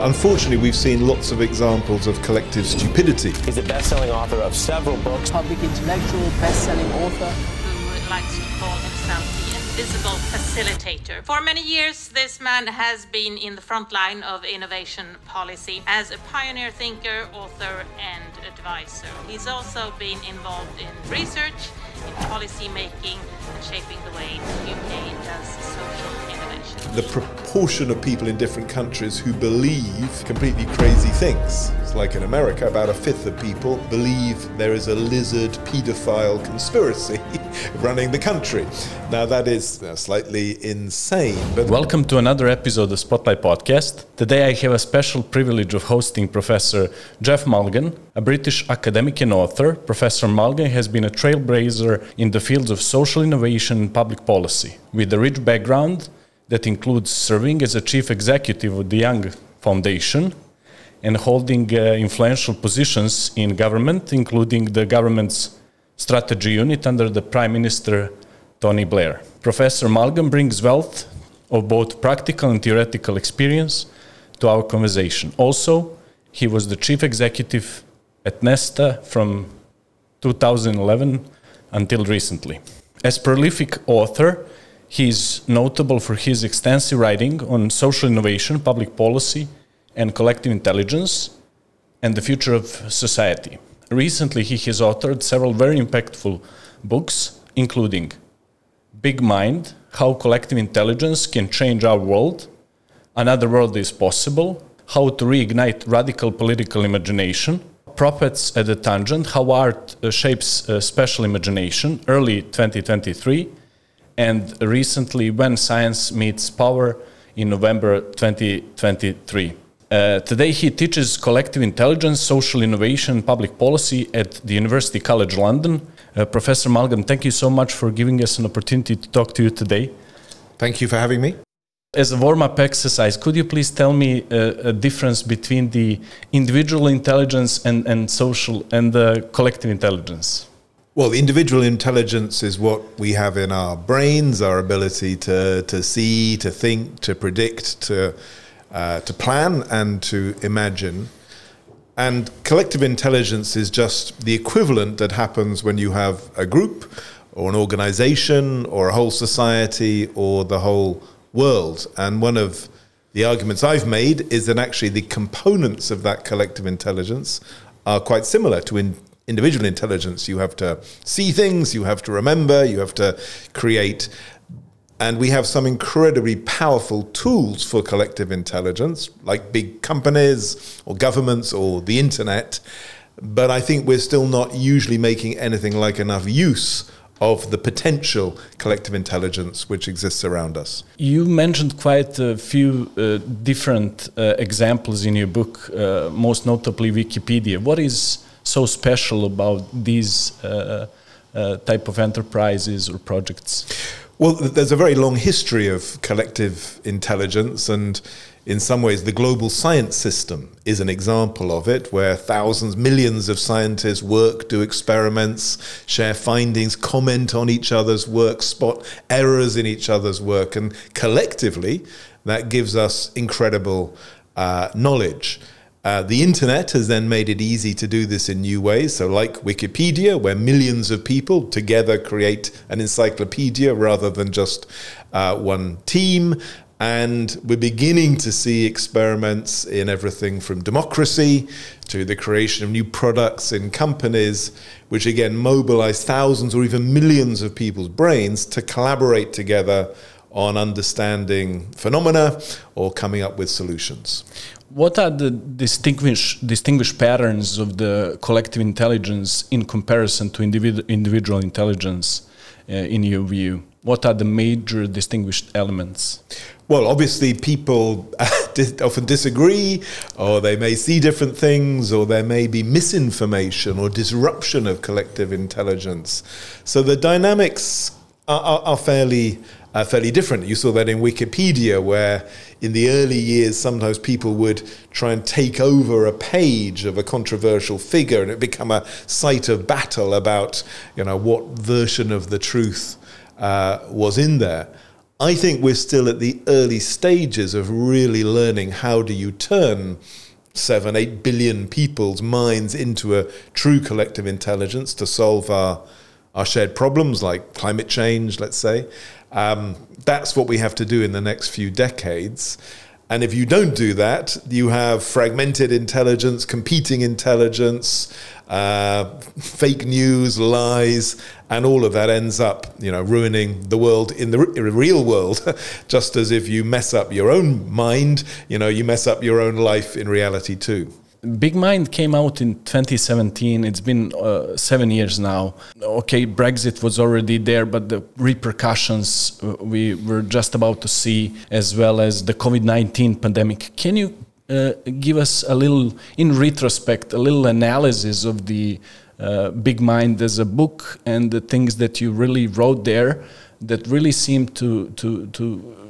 Unfortunately, we've seen lots of examples of collective stupidity. He's a best-selling author of several books. Public intellectual, best-selling author. Who likes to call himself the invisible facilitator. For many years, this man has been in the front line of innovation policy as a pioneer thinker, author, and advisor. He's also been involved in research, in policy making, and shaping the way the UK does social innovation. The proportion of people in different countries who believe completely crazy things. It's like in America, about a fifth of people believe there is a lizard pedophile conspiracy running the country. Now, that is uh, slightly insane. But Welcome to another episode of Spotlight Podcast. Today I have a special privilege of hosting Professor Geoff Mulgan, a British academic and author. Professor Mulgan has been a trailblazer in the fields of social innovation and public policy, with a rich background that includes serving as a chief executive of the Young Foundation and holding uh, influential positions in government, including the government's strategy unit under the Prime Minister Tony Blair. Professor Mulgan brings wealth of both practical and theoretical experience to our conversation. Also, he was the chief executive at Nesta from 2011 until recently. As prolific author, he is notable for his extensive writing on social innovation, public policy, and collective intelligence, and the future of society. Recently, he has authored several very impactful books, including Big Mind How Collective Intelligence Can Change Our World, Another World is Possible, How to Reignite Radical Political Imagination, Prophets at the Tangent How Art Shapes uh, Special Imagination, early 2023, and recently When Science Meets Power in November 2023. Uh, today, he teaches collective intelligence, social innovation, public policy at the University College London. Uh, Professor Mulgan, thank you so much for giving us an opportunity to talk to you today. thank you for having me. As a warm up exercise, could you please tell me uh, a difference between the individual intelligence and, and social and the collective intelligence? Well, the individual intelligence is what we have in our brains, our ability to, to see, to think, to predict, to, uh, to plan, and to imagine. And collective intelligence is just the equivalent that happens when you have a group or an organization or a whole society or the whole world. And one of the arguments I've made is that actually the components of that collective intelligence are quite similar to in individual intelligence. You have to see things, you have to remember, you have to create. And we have some incredibly powerful tools for collective intelligence, like big companies or governments or the internet. But I think we're still not usually making anything like enough use of the potential collective intelligence which exists around us. You mentioned quite a few uh, different uh, examples in your book, uh, most notably Wikipedia. What is so special about these uh, uh, type of enterprises or projects? Well, there's a very long history of collective intelligence, and in some ways, the global science system is an example of it, where thousands, millions of scientists work, do experiments, share findings, comment on each other's work, spot errors in each other's work, and collectively, that gives us incredible uh, knowledge. Uh, the internet has then made it easy to do this in new ways. So, like Wikipedia, where millions of people together create an encyclopedia rather than just uh, one team. And we're beginning to see experiments in everything from democracy to the creation of new products in companies, which again mobilize thousands or even millions of people's brains to collaborate together on understanding phenomena or coming up with solutions. What are the distinguished distinguished patterns of the collective intelligence in comparison to individual individual intelligence, uh, in your view? What are the major distinguished elements? Well, obviously, people often disagree, or they may see different things, or there may be misinformation or disruption of collective intelligence. So the dynamics are, are, are fairly uh, fairly different. You saw that in Wikipedia, where in the early years, sometimes people would try and take over a page of a controversial figure, and it become a site of battle about, you know, what version of the truth uh, was in there. I think we're still at the early stages of really learning how do you turn seven, eight billion people's minds into a true collective intelligence to solve our our shared problems like climate change, let's say. Um, that's what we have to do in the next few decades. And if you don't do that, you have fragmented intelligence, competing intelligence, uh, fake news, lies, and all of that ends up, you know, ruining the world in the real world. Just as if you mess up your own mind, you know, you mess up your own life in reality too. Big Mind came out in 2017. It's been uh, seven years now. Okay, Brexit was already there, but the repercussions uh, we were just about to see, as well as the COVID 19 pandemic. Can you uh, give us a little, in retrospect, a little analysis of the uh, Big Mind as a book and the things that you really wrote there that really seem to, to, to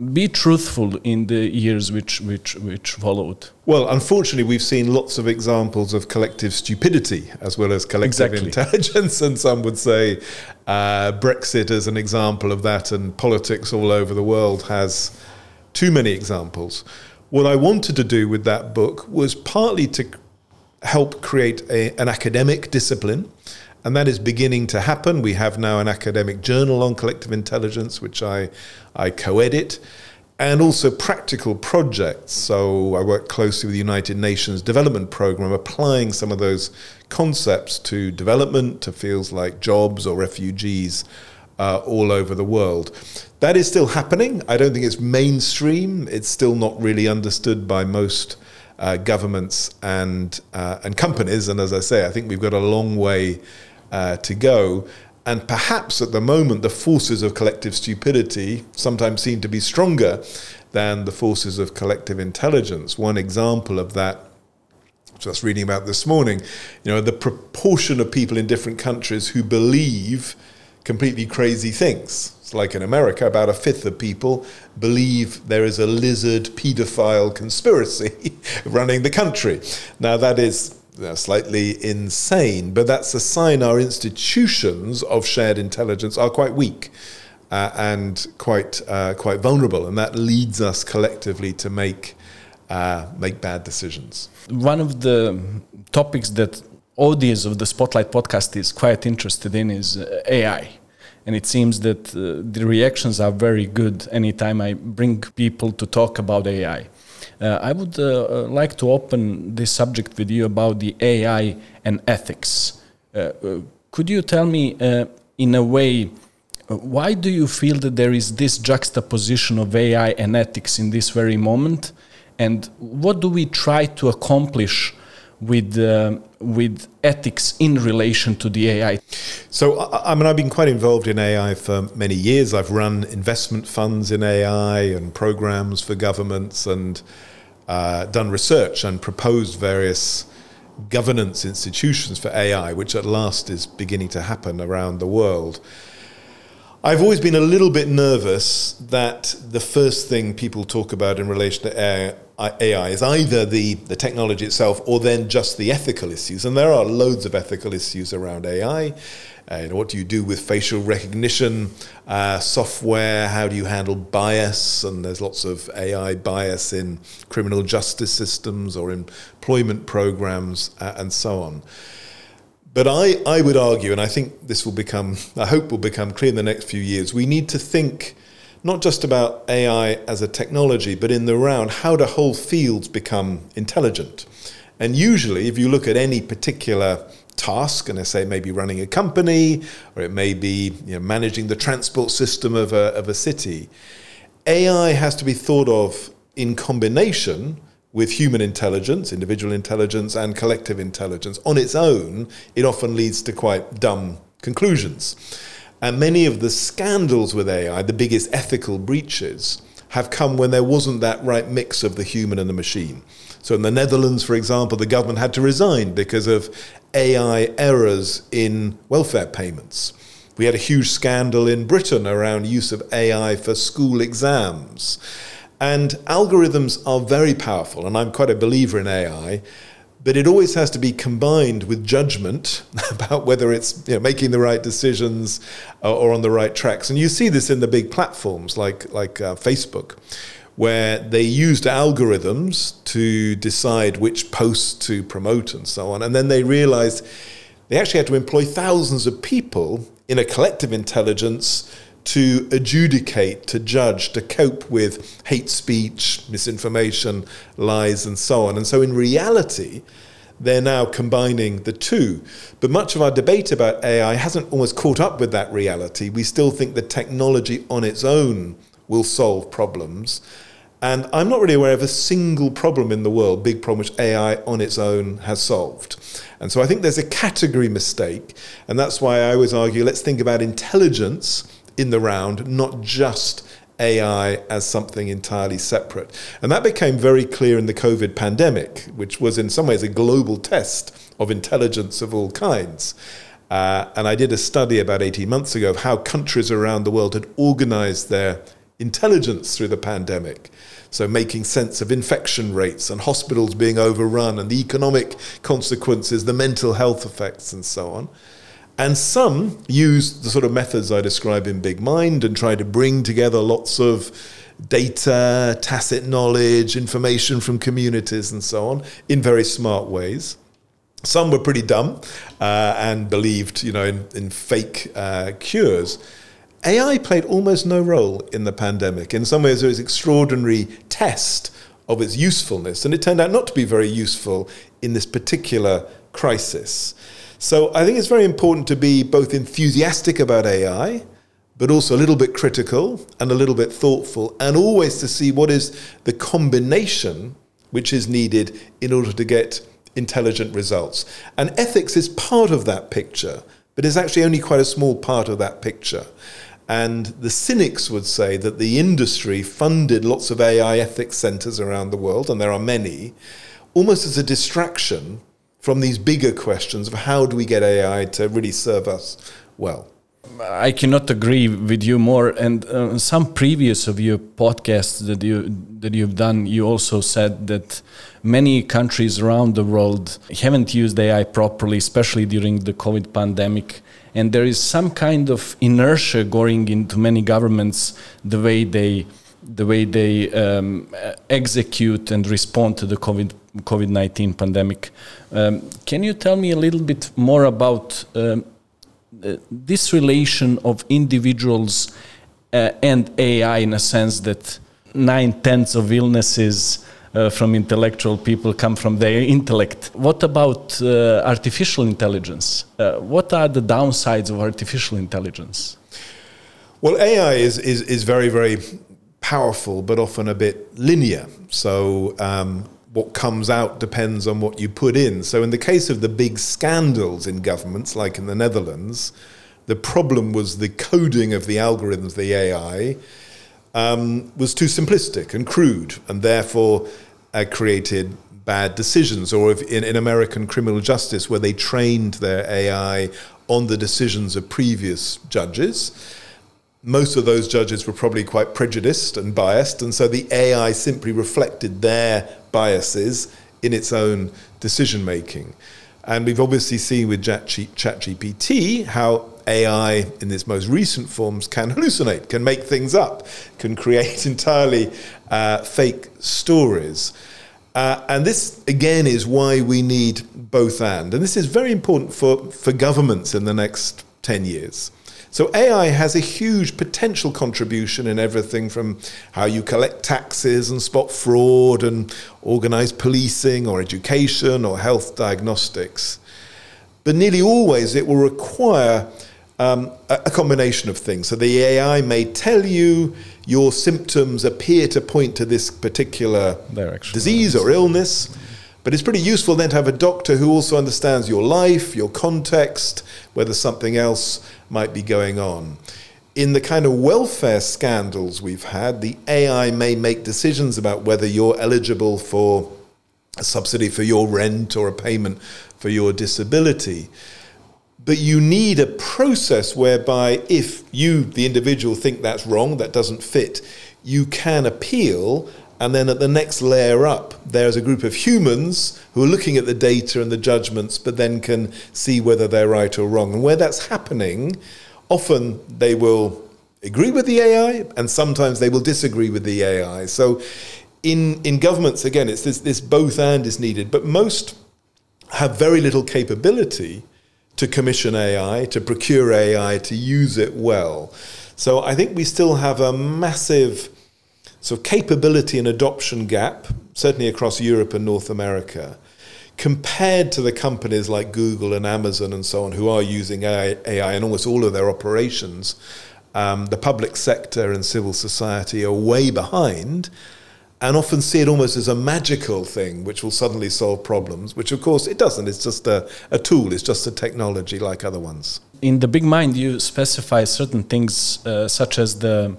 be truthful in the years which, which, which followed. Well, unfortunately, we've seen lots of examples of collective stupidity as well as collective exactly. intelligence, and some would say uh, Brexit is an example of that, and politics all over the world has too many examples. What I wanted to do with that book was partly to help create a, an academic discipline and that is beginning to happen. We have now an academic journal on collective intelligence, which I, I co edit, and also practical projects. So I work closely with the United Nations Development Programme, applying some of those concepts to development, to fields like jobs or refugees uh, all over the world. That is still happening. I don't think it's mainstream, it's still not really understood by most. Uh, governments and uh, and companies, and as I say, I think we've got a long way uh, to go. And perhaps at the moment, the forces of collective stupidity sometimes seem to be stronger than the forces of collective intelligence. One example of that, just reading about this morning, you know, the proportion of people in different countries who believe completely crazy things. It's like in America, about a fifth of people believe there is a lizard pedophile conspiracy running the country. Now, that is slightly insane, but that's a sign our institutions of shared intelligence are quite weak. Uh, and quite uh, quite vulnerable, and that leads us collectively to make uh, make bad decisions. One of the topics that audience of the Spotlight podcast is quite interested in is uh, AI, and it seems that uh, the reactions are very good anytime I bring people to talk about AI. Uh, I would uh, uh, like to open this subject with you about the AI and ethics. could you tell me, in a way, why do you feel that there is this juxtaposition of AI and ethics in this very moment? And what do we try to accomplish with uh, with ethics in relation to the AI? So, I, I, mean, I've been quite involved in AI for many years. I've run investment funds in AI and programs for governments, and uh, done research and proposed various governance institutions for AI, which at last is beginning to happen around the world. I've always been a little bit nervous that the first thing people talk about in relation to AI is either the, the technology itself or then just the ethical issues. And there are loads of ethical issues around AI. Uh, you know, what do you do with facial recognition uh, software? How do you handle bias? And there's lots of AI bias in criminal justice systems or employment programs uh, and so on. But I, I would argue, and I think this will become, I hope will become clear in the next few years, we need to think not just about AI as a technology, but in the round, how do whole fields become intelligent? And usually, if you look at any particular task, and I say maybe running a company, or it may be you know, managing the transport system of a, of a city. AI has to be thought of in combination with human intelligence, individual intelligence, and collective intelligence. On its own, it often leads to quite dumb conclusions. And many of the scandals with AI, the biggest ethical breaches, have come when there wasn't that right mix of the human and the machine. So in the Netherlands, for example, the government had to resign because of AI errors in welfare payments. We had a huge scandal in Britain around use of AI for school exams. And algorithms are very powerful, and I'm quite a believer in AI. but it always has to be combined with judgment about whether it's you know, making the right decisions uh, or on the right tracks. And you see this in the big platforms like like uh, Facebook, where they used algorithms to decide which posts to promote and so on, and then they realized they actually had to employ thousands of people in a collective intelligence to adjudicate, to judge, to cope with hate speech, misinformation, lies, and so on. And so, in reality, they're now combining the two. But much of our debate about AI hasn't almost caught up with that reality. We still think the technology on its own will solve problems. And I'm not really aware of a single problem in the world, big problem, which AI on its own has solved. And so I think there's a category mistake. And that's why I always argue let's think about intelligence in the round, not just AI as something entirely separate. And that became very clear in the COVID pandemic, which was in some ways a global test of intelligence of all kinds. Uh, and I did a study about 18 months ago of how countries around the world had organized their intelligence through the pandemic. So, making sense of infection rates and hospitals being overrun and the economic consequences, the mental health effects, and so on. And some use the sort of methods I describe in Big Mind and try to bring together lots of data, tacit knowledge, information from communities, and so on in very smart ways. Some were pretty dumb uh, and believed, you know, in, in fake uh, cures. AI played almost no role in the pandemic. In some ways, it was an extraordinary test of its usefulness, and it turned out not to be very useful in this particular crisis. So I think it's very important to be both enthusiastic about AI, but also a little bit critical and a little bit thoughtful, and always to see what is the combination which is needed in order to get intelligent results. And ethics is part of that picture, but is actually only quite a small part of that picture. And the cynics would say that the industry funded lots of AI ethics centers around the world, and there are many, almost as a distraction from these bigger questions of how do we get AI to really serve us well. I cannot agree with you more. And uh, some previous of your podcasts that you that you've done, you also said that many countries around the world haven't used AI properly, especially during the COVID pandemic. And there is some kind of inertia going into many governments the way they the way they um, execute and respond to the COVID COVID nineteen pandemic. Um, can you tell me a little bit more about um, this relation of individuals uh, and AI in a sense that nine tenths of illnesses uh, from intellectual people come from their intellect. What about uh, artificial intelligence? Uh, what are the downsides of artificial intelligence? Well, AI is, is, is very, very powerful, but often a bit linear. So, um, what comes out depends on what you put in. So, in the case of the big scandals in governments, like in the Netherlands, the problem was the coding of the algorithms, the AI, um, was too simplistic and crude, and therefore uh, created bad decisions. Or in, in American criminal justice, where they trained their AI on the decisions of previous judges most of those judges were probably quite prejudiced and biased, and so the AI simply reflected their biases in its own decision making. And we've obviously seen with ChatGPT how AI in its most recent forms can hallucinate, can make things up, can create entirely uh, fake stories. Uh, and this, again, is why we need both and. And this is very important for, for governments in the next 10 years. So AI has a huge potential contribution in everything from how you collect taxes and spot fraud and organize policing or education or health diagnostics. But nearly always it will require um, a, a combination of things. So the AI may tell you your symptoms appear to point to this particular disease or illness. But it's pretty useful then to have a doctor who also understands your life, your context, whether something else might be going on. In the kind of welfare scandals we've had, the AI may make decisions about whether you're eligible for a subsidy for your rent or a payment for your disability. But you need a process whereby, if you, the individual, think that's wrong, that doesn't fit, you can appeal And then at the next layer up, there's a group of humans who are looking at the data and the judgments, but then can see whether they're right or wrong. And where that's happening, often they will agree with the AI, and sometimes they will disagree with the AI. So, in in governments, again, it's this, this both and is needed, but most have very little capability to commission AI, to procure AI, to use it well. So, I think we still have a massive so capability and adoption gap, certainly across Europe and North America, compared to the companies like Google and Amazon and so on who are using AI, AI in almost all of their operations, um, the public sector and civil society are way behind and often see it almost as a magical thing which will suddenly solve problems, which of course it doesn't. It's just a, a tool, it's just a technology like other ones. In the big mind, you specify certain things uh, such as the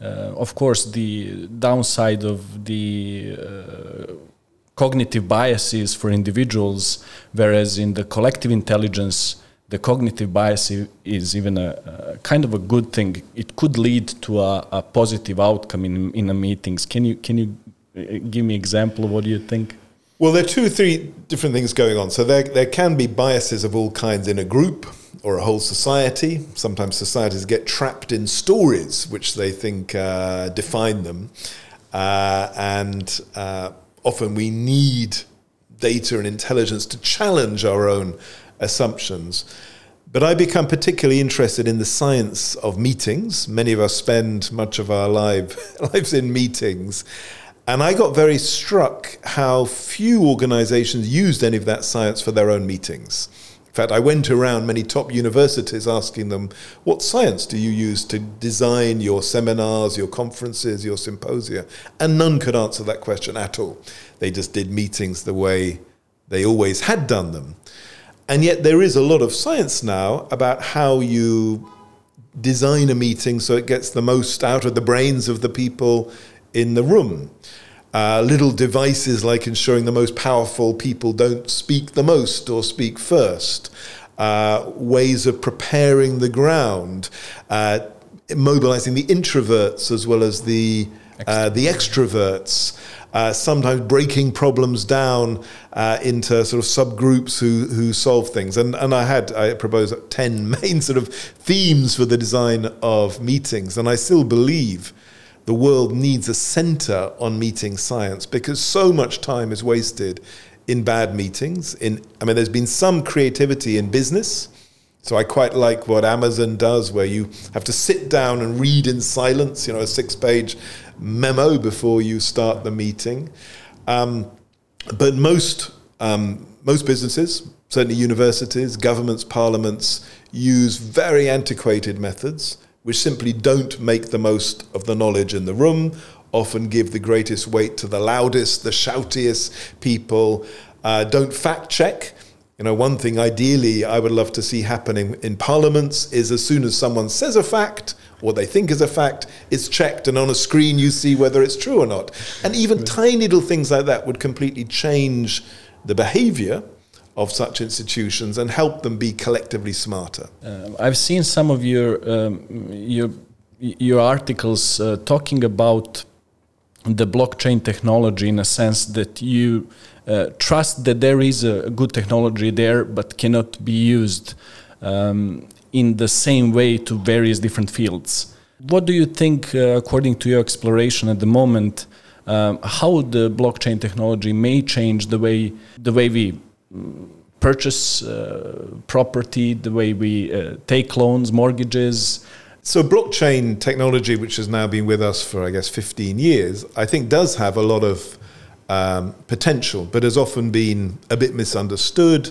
of course, the downside of the uh, cognitive biases for individuals, whereas in the collective intelligence, the cognitive bias is even a, a, kind of a good thing. It could lead to a, a positive outcome in in a meetings. Can you can you uh, give me example of what you think? Well, there are two or three different things going on. So there there can be biases of all kinds in a group or a whole society. Sometimes societies get trapped in stories which they think uh, define them. Uh, and uh, often we need data and intelligence to challenge our own assumptions. But I become particularly interested in the science of meetings. Many of us spend much of our lives in meetings. And I got very struck how few organizations used any of that science for their own meetings. In fact, I went around many top universities asking them, what science do you use to design your seminars, your conferences, your symposia? And none could answer that question at all. They just did meetings the way they always had done them. And yet, there is a lot of science now about how you design a meeting so it gets the most out of the brains of the people in the room uh, little devices like ensuring the most powerful people don't speak the most or speak first, uh, ways of preparing the ground, uh, mobilizing the introverts as well as the uh, the extroverts. Uh, sometimes breaking problems down uh, into sort of subgroups who, who solve things. And, and I had, I propose 10 main sort of themes for the design of meetings. And I still believe the world needs a center on meeting science because so much time is wasted in bad meetings. In, I mean, there's been some creativity in business. So I quite like what Amazon does, where you have to sit down and read in silence, you know, a six-page memo before you start the meeting. Um, but most um, most businesses, certainly universities, governments, parliaments, use very antiquated methods which simply don't make the most of the knowledge in the room, often give the greatest weight to the loudest, the shoutiest people, uh, don't fact check. You know, one thing ideally I would love to see happening in parliaments is as soon as someone says a fact, what they think is a fact, it's checked, and on a screen you see whether it's true or not. And even tiny little things like that would completely change the behavior of such institutions and help them be collectively smarter. Uh, I've seen some of your um, your your articles uh, talking about the blockchain technology in a sense that you uh, trust that there is a good technology there but cannot be used um, in the same way to various different fields. What do you think, uh, according to your exploration at the moment, um, how the blockchain technology may change the way the way we purchase uh, property, the way we uh, take loans, mortgages. So, blockchain technology, which has now been with us for, I guess, 15 years, I think does have a lot of um, potential, but has often been a bit misunderstood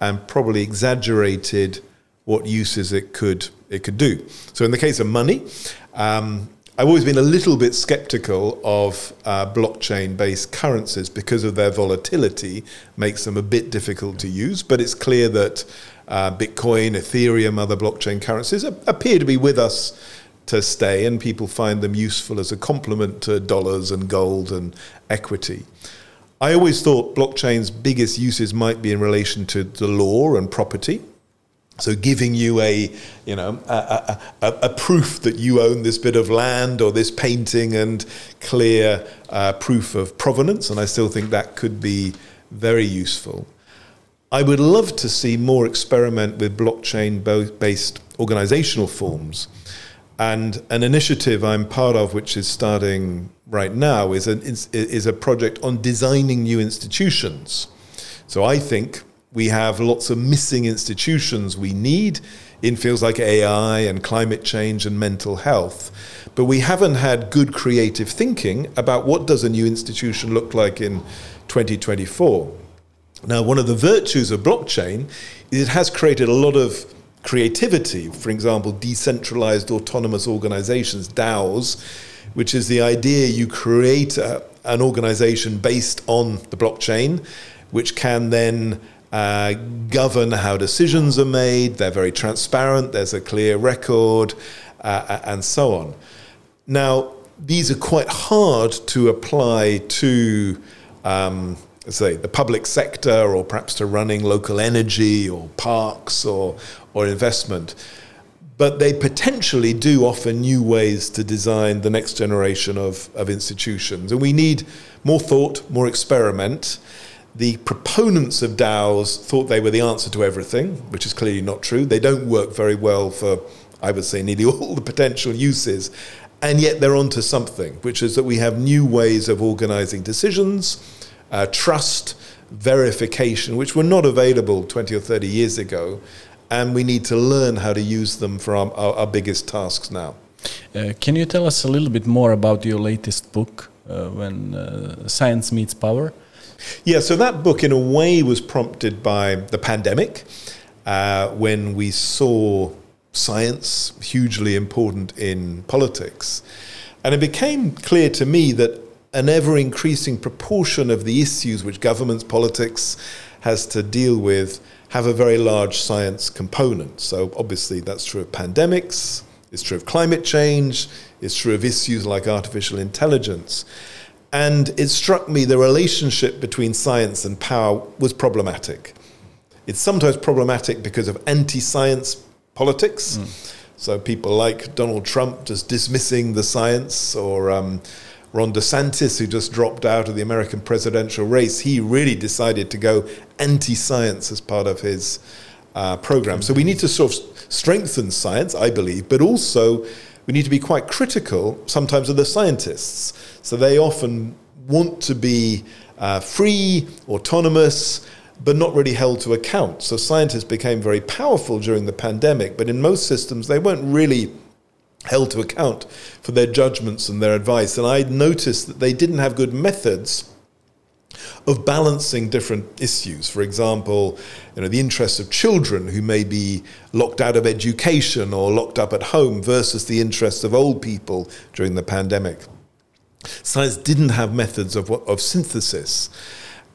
and probably exaggerated what uses it could it could do. So, in the case of money, um, I've always been a little bit skeptical of uh, blockchain based currencies because of their volatility, makes them a bit difficult to use. But it's clear that uh, Bitcoin, Ethereum, other blockchain currencies appear to be with us to stay, and people find them useful as a complement to dollars and gold and equity. I always thought blockchain's biggest uses might be in relation to the law and property. So giving you a, you know, a, a, a, proof that you own this bit of land or this painting and clear uh, proof of provenance, and I still think that could be very useful. I would love to see more experiment with blockchain-based organizational forms. And an initiative I'm part of, which is starting right now, is, an, is, is a project on designing new institutions. So I think we have lots of missing institutions we need in fields like AI and climate change and mental health. But we haven't had good creative thinking about what does a new institution look like in 2024. Now, one of the virtues of blockchain is it has created a lot of creativity. For example, decentralized autonomous organizations, DAOs, which is the idea you create a, an organization based on the blockchain, which can then uh, govern how decisions are made. They're very transparent, there's a clear record, uh, and so on. Now, these are quite hard to apply to, um, say, the public sector or perhaps to running local energy or parks or, or investment. But they potentially do offer new ways to design the next generation of, of institutions. And we need more thought, more experiment the proponents of DAOs thought they were the answer to everything, which is clearly not true. They don't work very well for, I would say, nearly all the potential uses. And yet they're onto something, which is that we have new ways of organizing decisions, uh, trust, verification, which were not available 20 or 30 years ago. And we need to learn how to use them for our, our, our biggest tasks now. Uh, can you tell us a little bit more about your latest book, uh, When uh, Science Meets Power? Yeah, so that book, in a way, was prompted by the pandemic uh, when we saw science hugely important in politics. And it became clear to me that an ever increasing proportion of the issues which governments, politics has to deal with have a very large science component. So, obviously, that's true of pandemics, it's true of climate change, it's true of issues like artificial intelligence. And it struck me the relationship between science and power was problematic. It's sometimes problematic because of anti science politics. Mm. So people like Donald Trump just dismissing the science, or um, Ron DeSantis, who just dropped out of the American presidential race, he really decided to go anti science as part of his uh, program. So we need to sort of strengthen science, I believe, but also we need to be quite critical sometimes of the scientists. So they often want to be uh, free, autonomous, but not really held to account. So scientists became very powerful during the pandemic, but in most systems, they weren't really held to account for their judgments and their advice. And I noticed that they didn't have good methods of balancing different issues. For example, you know, the interests of children who may be locked out of education or locked up at home versus the interests of old people during the pandemic. Science didn't have methods of, of synthesis.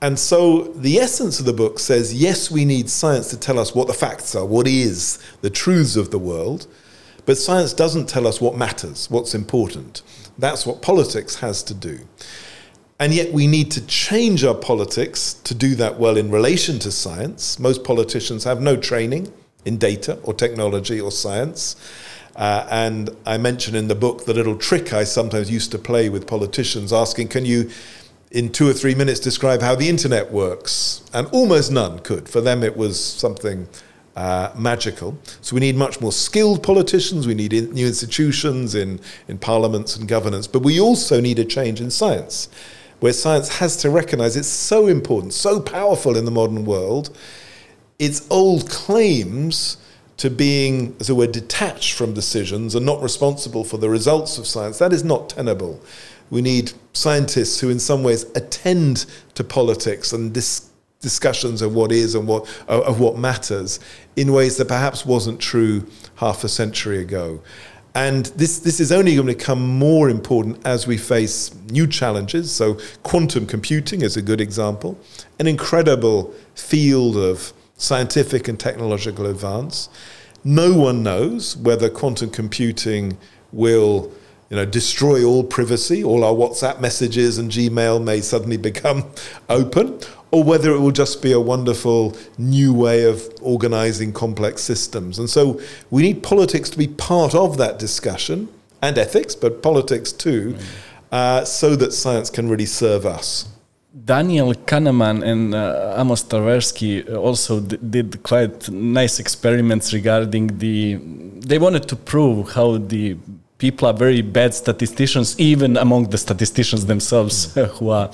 And so the essence of the book says yes, we need science to tell us what the facts are, what is the truths of the world, but science doesn't tell us what matters, what's important. That's what politics has to do. And yet, we need to change our politics to do that well in relation to science. Most politicians have no training in data or technology or science. Uh, and I mention in the book the little trick I sometimes used to play with politicians, asking, Can you, in two or three minutes, describe how the internet works? And almost none could. For them, it was something uh, magical. So we need much more skilled politicians. We need in, new institutions in, in parliaments and governance. But we also need a change in science where science has to recognize it's so important, so powerful in the modern world, its old claims to being, as it were, detached from decisions and not responsible for the results of science, that is not tenable. We need scientists who, in some ways, attend to politics and dis- discussions of what is and what of what matters in ways that perhaps wasn't true half a century ago. And this, this is only going to become more important as we face new challenges. So, quantum computing is a good example, an incredible field of scientific and technological advance. No one knows whether quantum computing will you know, destroy all privacy. All our WhatsApp messages and Gmail may suddenly become open, or whether it will just be a wonderful new way of organizing complex systems. And so we need politics to be part of that discussion and ethics, but politics too, uh, so that science can really serve us. Daniel Kahneman and uh, Amos Tversky also d- did quite nice experiments regarding the. They wanted to prove how the people are very bad statisticians, even among the statisticians themselves who are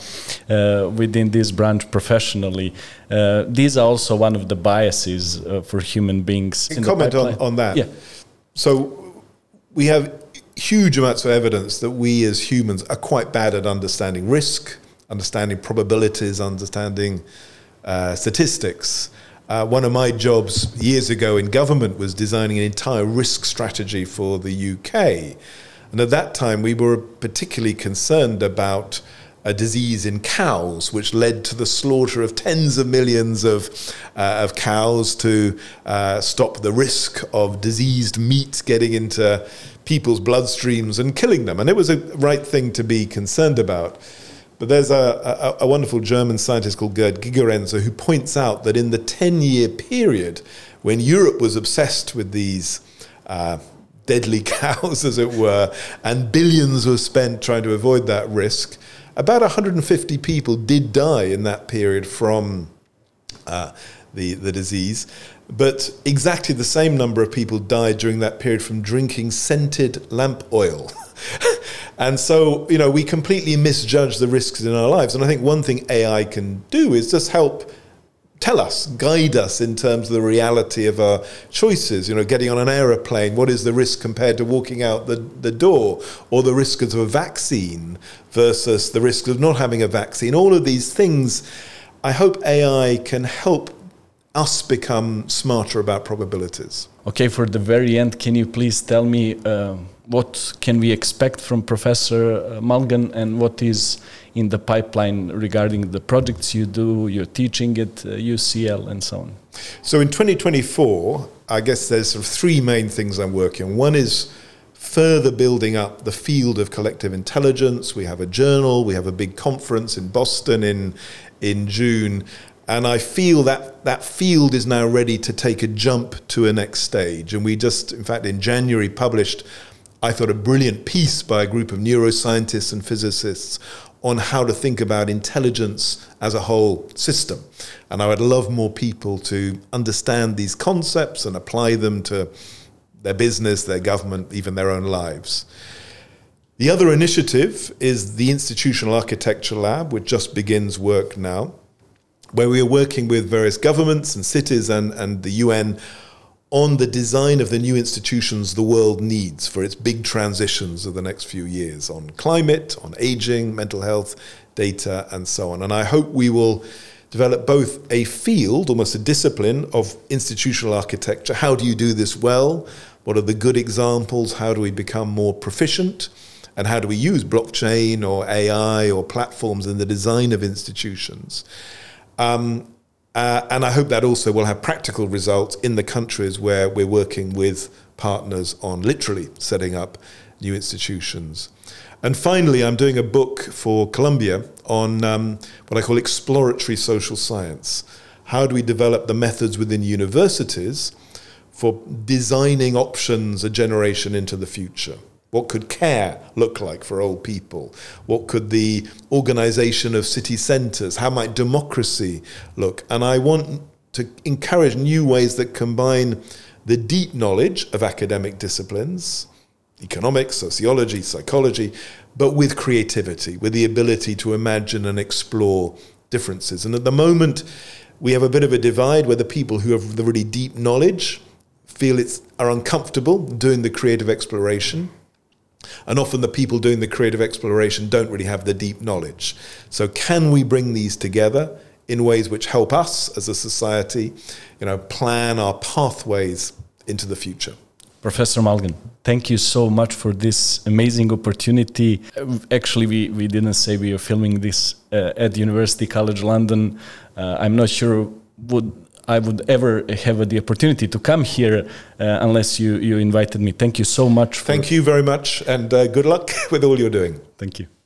uh, within this branch professionally. Uh, these are also one of the biases uh, for human beings. Can comment on, on that. Yeah. So we have huge amounts of evidence that we as humans are quite bad at understanding risk understanding probabilities, understanding uh, statistics. Uh, one of my jobs years ago in government was designing an entire risk strategy for the UK. And at that time, we were particularly concerned about a disease in cows, which led to the slaughter of tens of millions of, uh, of cows to uh, stop the risk of diseased meat getting into people's bloodstreams and killing them. And it was a right thing to be concerned about. But there's a, a, a, wonderful German scientist called Gerd Gigerenzer who points out that in the 10 year period when Europe was obsessed with these uh, deadly cows, as it were, and billions were spent trying to avoid that risk, about 150 people did die in that period from uh, the, the disease. But exactly the same number of people died during that period from drinking scented lamp oil. and so, you know, we completely misjudge the risks in our lives. And I think one thing AI can do is just help tell us, guide us in terms of the reality of our choices. You know, getting on an aeroplane, what is the risk compared to walking out the, the door, or the risk of a vaccine versus the risk of not having a vaccine. All of these things, I hope AI can help us become smarter about probabilities. Okay, for the very end, can you please tell me uh, what can we expect from Professor uh, Mulgan and what is in the pipeline regarding the projects you do, you're teaching at uh, UCL and so on? So in 2024, I guess there's sort of three main things I'm working on. One is further building up the field of collective intelligence. We have a journal, we have a big conference in Boston in in June, and I feel that that field is now ready to take a jump to a next stage. And we just, in fact, in January published, I thought, a brilliant piece by a group of neuroscientists and physicists on how to think about intelligence as a whole system. And I would love more people to understand these concepts and apply them to their business, their government, even their own lives. The other initiative is the Institutional Architecture Lab, which just begins work now where we are working with various governments and cities and, and the UN on the design of the new institutions the world needs for its big transitions of the next few years on climate, on aging, mental health, data, and so on. And I hope we will develop both a field, almost a discipline of institutional architecture. How do you do this well? What are the good examples? How do we become more proficient? And how do we use blockchain or AI or platforms in the design of institutions? Um, uh, and I hope that also will have practical results in the countries where we're working with partners on literally setting up new institutions. And finally, I'm doing a book for Columbia on um, what I call exploratory social science. How do we develop the methods within universities for designing options a generation into the future? What could care look like for old people? What could the organization of city centers, how might democracy look? And I want to encourage new ways that combine the deep knowledge of academic disciplines, economics, sociology, psychology, but with creativity, with the ability to imagine and explore differences. And at the moment, we have a bit of a divide where the people who have the really deep knowledge feel it's are uncomfortable doing the creative exploration and often the people doing the creative exploration don't really have the deep knowledge. So, can we bring these together in ways which help us as a society, you know, plan our pathways into the future? Professor Mulgan, thank you so much for this amazing opportunity. Actually, we, we didn't say we are filming this uh, at University College London. Uh, I'm not sure would I would ever have the opportunity to come here uh, unless you, you invited me. Thank you so much. Thank you very much, and uh, good luck with all you're doing. Thank you.